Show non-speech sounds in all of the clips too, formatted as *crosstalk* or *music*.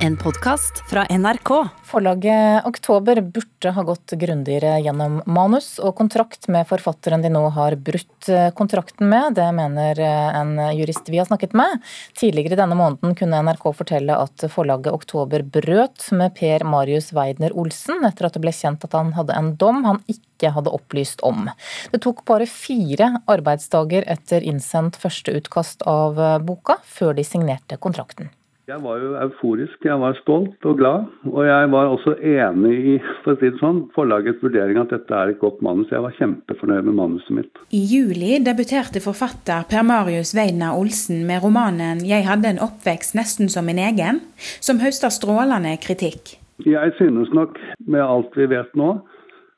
en podkast fra NRK. Forlaget Oktober burde ha gått grundigere gjennom manus og kontrakt med forfatteren de nå har brutt kontrakten med. Det mener en jurist vi har snakket med. Tidligere denne måneden kunne NRK fortelle at forlaget Oktober brøt med Per Marius Weidner Olsen etter at det ble kjent at han hadde en dom han ikke hadde opplyst om. Det tok bare fire arbeidsdager etter innsendt førsteutkast av eh, boka, før de signerte kontrakten. Jeg var jo euforisk, jeg var stolt og glad. Og jeg var også enig i for å si det sånn, forlagets vurdering at dette er et godt manus. Jeg var kjempefornøyd med manuset mitt. I juli debuterte forfatter Per Marius Weidner Olsen med romanen 'Jeg hadde en oppvekst nesten som min egen', som høster strålende kritikk. Jeg synes nok, med alt vi vet nå,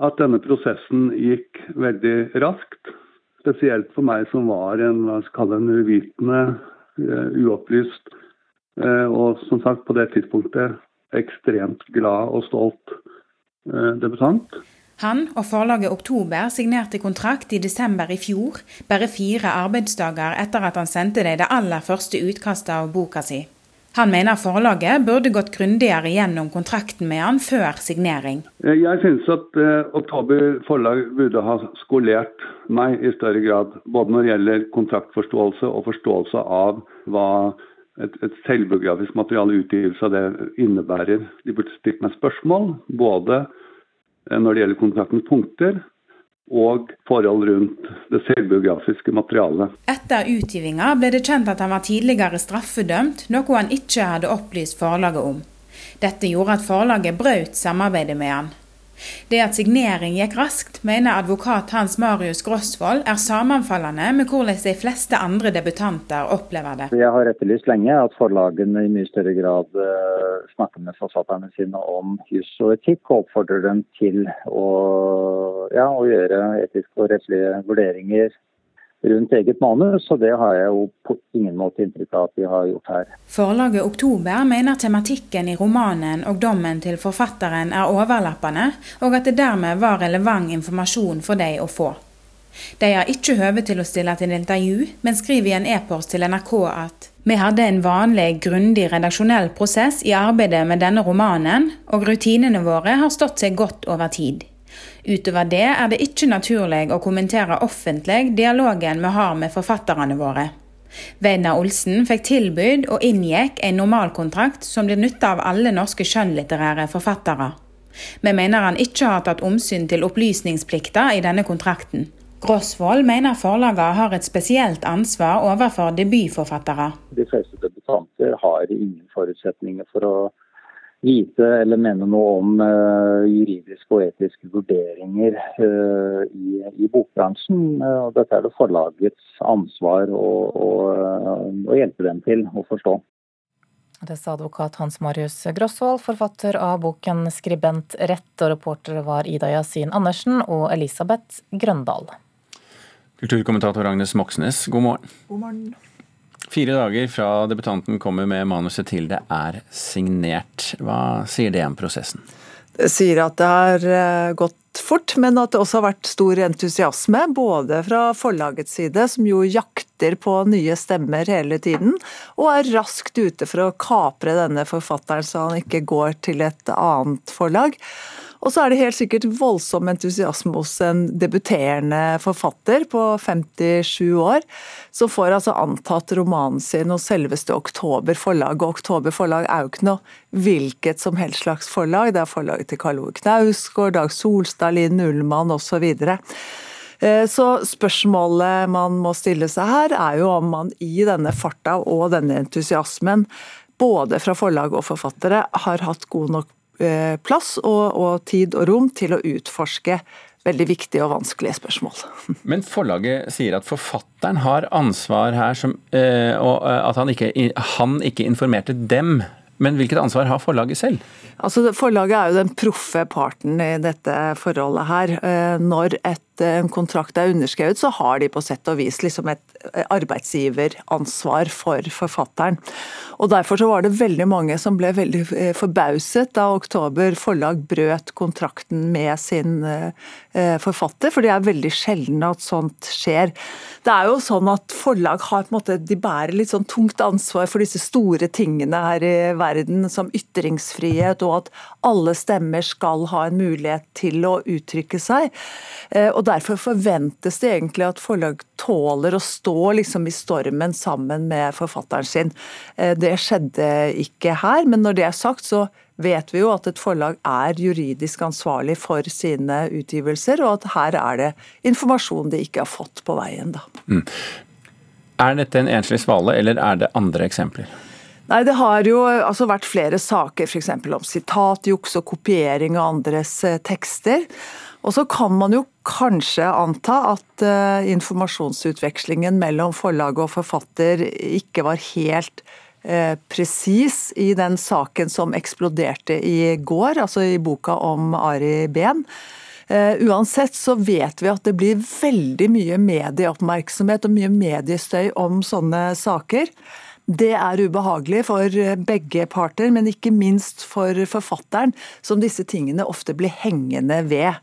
at denne prosessen gikk veldig raskt. Spesielt for meg som var en hva skal kalle en uvitende, uh, uopplyst Eh, og som sagt, på det tidspunktet ekstremt glad og stolt eh, debutant. Han og forlaget Oktober signerte kontrakt i desember i fjor, bare fire arbeidsdager etter at han sendte deg det aller første utkastet av boka si. Han mener forlaget burde gått grundigere gjennom kontrakten med han før signering. Eh, jeg synes at eh, Oktober forlag burde ha skolert meg i større grad. Både når det gjelder kontraktforståelse og forståelse av hva et, et selvbiografisk materiale, utgivelse av det innebærer. De burde stilt meg spørsmål, både eh, når det gjelder kontraktens punkter og forhold rundt det selvbiografiske materialet. Etter utgivinga ble det kjent at han var tidligere straffedømt, noe han ikke hadde opplyst forlaget om. Dette gjorde at forlaget brøt samarbeidet med han. Det at signering gikk raskt, mener advokat Hans Marius Grosvold er sammenfallende med hvordan de fleste andre debutanter opplever det. Jeg har etterlyst lenge at forlagene i mye større grad uh, snakker med forfatterne sine om juss og etikk, og oppfordrer dem til å, ja, å gjøre etiske og rettslige vurderinger rundt eget manus, og det har jeg jo på ingen måte inntrykk av at de har gjort her. Forlaget Oktober mener tematikken i romanen og dommen til forfatteren er overlappende, og at det dermed var relevant informasjon for dem å få. De har ikke høve til å stille til intervju, men skriver i en e-post til NRK at vi hadde en vanlig, grundig redaksjonell prosess i arbeidet med denne romanen, og rutinene våre har stått seg godt over tid. Utover det er det ikke naturlig å kommentere offentlig dialogen vi har med forfatterne våre. Weidner Olsen fikk tilbud og inngikk en normalkontrakt som blir nytta av alle norske skjønnlitterære forfattere. Vi mener han ikke har tatt omsyn til opplysningsplikter i denne kontrakten. Grosvold mener forlagene har et spesielt ansvar overfor debutforfattere. De fleste debutanter har ingen forutsetninger for å vite eller mene noe om uh, juridiske og etiske vurderinger uh, i, i, bokbransjen. Uh, dette er det forlagets ansvar å, å, å, hjelpe dem til å forstå. Det sa advokat Hans Marius Grosvold, forfatter av boken 'Skribent rett', og reportere var Ida Yasin Andersen og Elisabeth Grøndal. Kulturkommentator Agnes Moxnes, god morgen. God morgen. Fire dager fra debutanten kommer med manuset til det er signert. Hva sier det om prosessen? Det sier at det har eh, fort, men at det også har vært stor entusiasme. Både fra forlagets side, som jo jakter på nye stemmer hele tiden, og er raskt ute for å kapre denne forfatteren så han ikke går til et annet forlag. Og så er det helt sikkert voldsom entusiasme hos en debuterende forfatter på 57 år, som får altså antatt romanen sin hos selveste Oktober forlag. Og Oktober forlag er jo ikke noe hvilket som helst slags forlag. Det er forlaget til Karl Ove Knausgård, Dag Solstad, Linn Ullmann osv. Eh, så spørsmålet man må stille seg her, er jo om man i denne farta og denne entusiasmen, både fra forlag og forfattere, har hatt god nok Eh, plass og, og tid og rom til å utforske veldig viktige og vanskelige spørsmål. *laughs* Men forlaget sier at forfatteren har ansvar her, som, eh, og at han ikke, han ikke informerte dem. Men hvilket ansvar har forlaget selv? Altså, forlaget er jo den proffe parten i dette forholdet her. Når et en kontrakt er underskrevet, så har de på sett og vis liksom et arbeidsgiveransvar for forfatteren. Og Derfor så var det veldig mange som ble veldig eh, forbauset da Oktober forlag brøt kontrakten med sin eh, forfatter, for det er veldig sjelden at sånt skjer. Det er jo sånn at Forlag har på en måte, de bærer litt sånn tungt ansvar for disse store tingene her i verden, som ytringsfrihet og at alle stemmer skal ha en mulighet til å uttrykke seg. Eh, og Derfor forventes det egentlig at forlag tåler å stå liksom i stormen sammen med forfatteren sin. Det skjedde ikke her, men når det er sagt, så vet vi jo at et forlag er juridisk ansvarlig for sine utgivelser, og at her er det informasjon de ikke har fått på veien. Da. Mm. Er dette en enslig svale, eller er det andre eksempler? Nei, Det har jo altså vært flere saker f.eks. om sitatjuks og kopiering av andres eh, tekster. Og så kan man jo kanskje anta at uh, informasjonsutvekslingen mellom forlag og forfatter ikke var helt Eh, presis i den saken som eksploderte i går, altså i boka om Ari Behn. Uh, uansett så vet vi at det blir veldig mye medieoppmerksomhet og mye mediestøy om sånne saker. Det er ubehagelig for begge parter, men ikke minst for forfatteren, som disse tingene ofte blir hengende ved.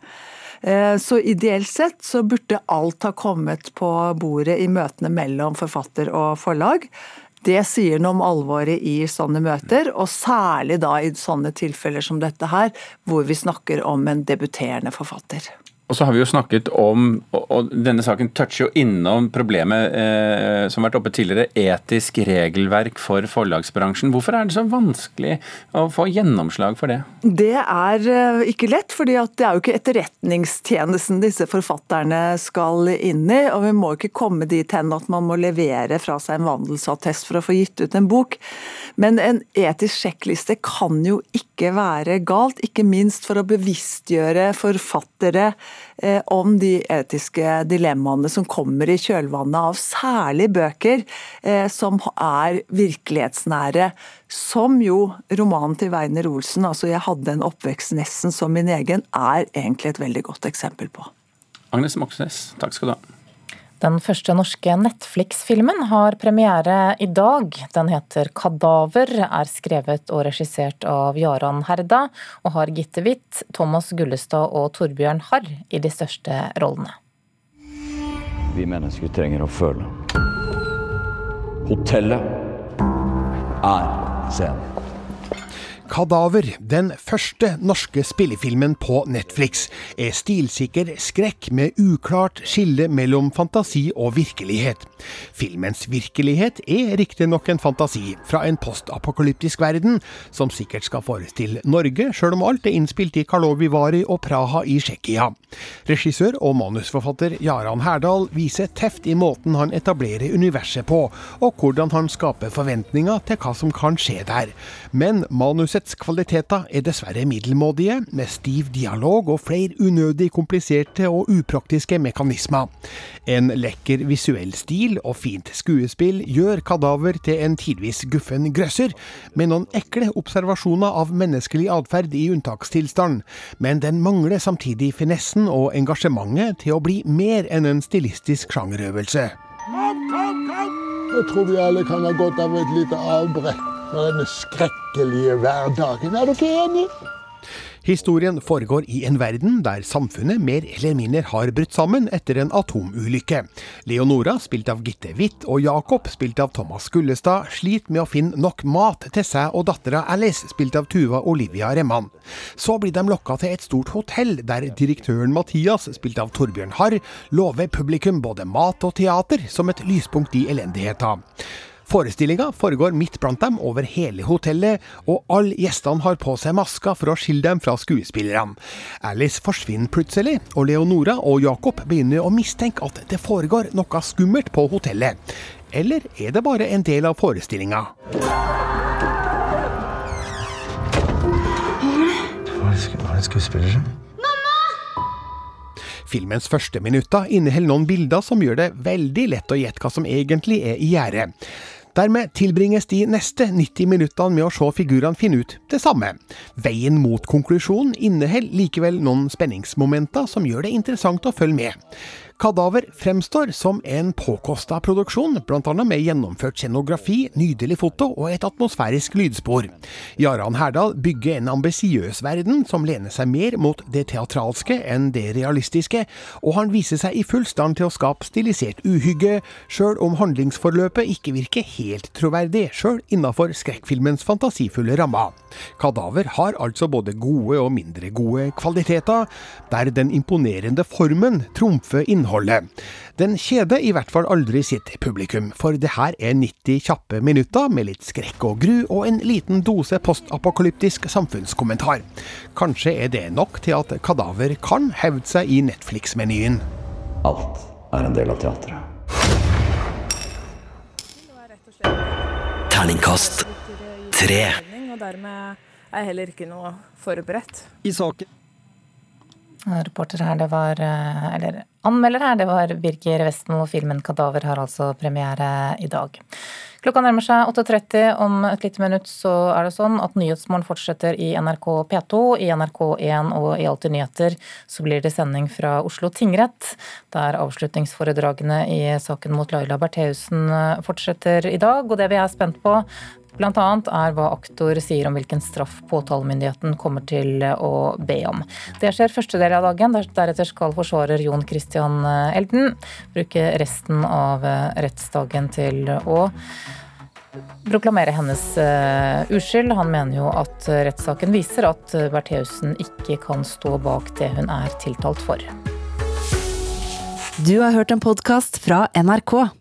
Eh, så ideelt sett så burde alt ha kommet på bordet i møtene mellom forfatter og forlag. Det sier noe om alvoret i sånne møter, og særlig da i sånne tilfeller som dette her, hvor vi snakker om en debuterende forfatter. Og så har vi jo snakket om, og denne saken toucher jo innom problemet eh, som har vært oppe tidligere, etisk regelverk for forlagsbransjen. Hvorfor er det så vanskelig å få gjennomslag for det? Det er eh, ikke lett, for det er jo ikke etterretningstjenesten disse forfatterne skal inn i. Og vi må ikke komme dit hen at man må levere fra seg en vandelsattest for å få gitt ut en bok. Men en etisk sjekkliste kan jo ikke være galt, ikke minst for å bevisstgjøre forfattere om de etiske dilemmaene som kommer i kjølvannet av særlig bøker eh, som er virkelighetsnære. Som jo romanen til Weiner Olsen, altså 'Jeg hadde en oppvekst nesten som min egen', er egentlig et veldig godt eksempel på. Agnes Moxnes, takk skal du ha. Den første norske Netflix-filmen har premiere i dag. Den heter 'Kadaver', er skrevet og regissert av Jaran Herda, og har Gitte Witt, Thomas Gullestad og Torbjørn Harr i de største rollene. Vi mennesker trenger å føle. Hotellet er scenen. Kadaver, den første norske spillefilmen på Netflix, er stilsikker skrekk med uklart skille mellom fantasi og virkelighet. Filmens virkelighet er riktignok en fantasi fra en postapokalyptisk verden, som sikkert skal forestille Norge, sjøl om alt er innspilt i Karlovy Vary og Praha i Tsjekkia. Regissør og manusforfatter Jaran Herdal viser teft i måten han etablerer universet på, og hvordan han skaper forventninger til hva som kan skje der. Men manuset Spillets kvaliteter er dessverre middelmådige, med stiv dialog og flere unødig kompliserte og upraktiske mekanismer. En lekker visuell stil og fint skuespill gjør Kadaver til en tidvis guffen grøsser, med noen ekle observasjoner av menneskelig atferd i unntakstilstand, men den mangler samtidig finessen og engasjementet til å bli mer enn en stilistisk sjangerøvelse. Jeg tror vi alle kan ha godt av et lite avbrekk denne skrekkelige hverdagen. Er dere enige? Historien foregår i en verden der samfunnet mer eller mindre har brutt sammen etter en atomulykke. Leonora, spilt av Gitte Witt, og Jakob, spilt av Thomas Gullestad, sliter med å finne nok mat til seg og dattera Alice, spilt av Tuva Olivia Remman. Så blir de lokka til et stort hotell, der direktøren Mathias, spilt av Torbjørn Harr, lover publikum både mat og teater som et lyspunkt i elendigheta. Forestillinga foregår midt blant dem over hele hotellet, og alle gjestene har på seg masker for å skille dem fra skuespillerne. Alice forsvinner plutselig, og Leonora og Jacob begynner å mistenke at det foregår noe skummelt på hotellet. Eller er det bare en del av forestillinga? Var det skuespillere? Filmens første minutter inneholder noen bilder som gjør det veldig lett å gjette hva som egentlig er i gjære. Dermed tilbringes de neste 90 minuttene med å se figurene finne ut det samme. Veien mot konklusjonen inneholder likevel noen spenningsmomenter som gjør det interessant å følge med. Kadaver fremstår som en påkosta produksjon, bl.a. med gjennomført scenografi, nydelig foto og et atmosfærisk lydspor. Jaran Herdal bygger en ambisiøs verden som lener seg mer mot det teatralske enn det realistiske, og han viser seg i full stand til å skape stilisert uhygge, sjøl om handlingsforløpet ikke virker helt troverdig, sjøl innafor skrekkfilmens fantasifulle rammer. Kadaver har altså både gode og mindre gode kvaliteter, der den imponerende formen trumfer innholdet innholdet. Den kjeder i hvert fall aldri sitt publikum, for det her er 90 kjappe minutter med litt skrekk og gru og en liten dose postapokalyptisk samfunnskommentar. Kanskje er det nok til at Kadaver kan hevde seg i Netflix-menyen. Alt er en del av teatret. Terningkast tre. Og dermed er jeg heller ikke noe forberedt. I saken Reporter her, det var Eller anmelder her, det var Birger Westmo. Filmen 'Kadaver' har altså premiere i dag. Klokka nærmer seg 8.30. Om et lite minutt så er det sånn at Nyhetsmorgen fortsetter i NRK P2, i NRK1 og i Alltid nyheter. Så blir det sending fra Oslo tingrett, der avslutningsforedragene i saken mot Laila Bertheussen fortsetter i dag. Og det vi er spent på, Annet er hva aktor sier om hvilken straff påtalemyndigheten kommer til å be om. Det skjer første del av dagen. Deretter skal forsvarer Jon Christian Elden bruke resten av rettsdagen til å proklamere hennes uh, uskyld. Han mener jo at rettssaken viser at Bertheussen ikke kan stå bak det hun er tiltalt for. Du har hørt en podkast fra NRK.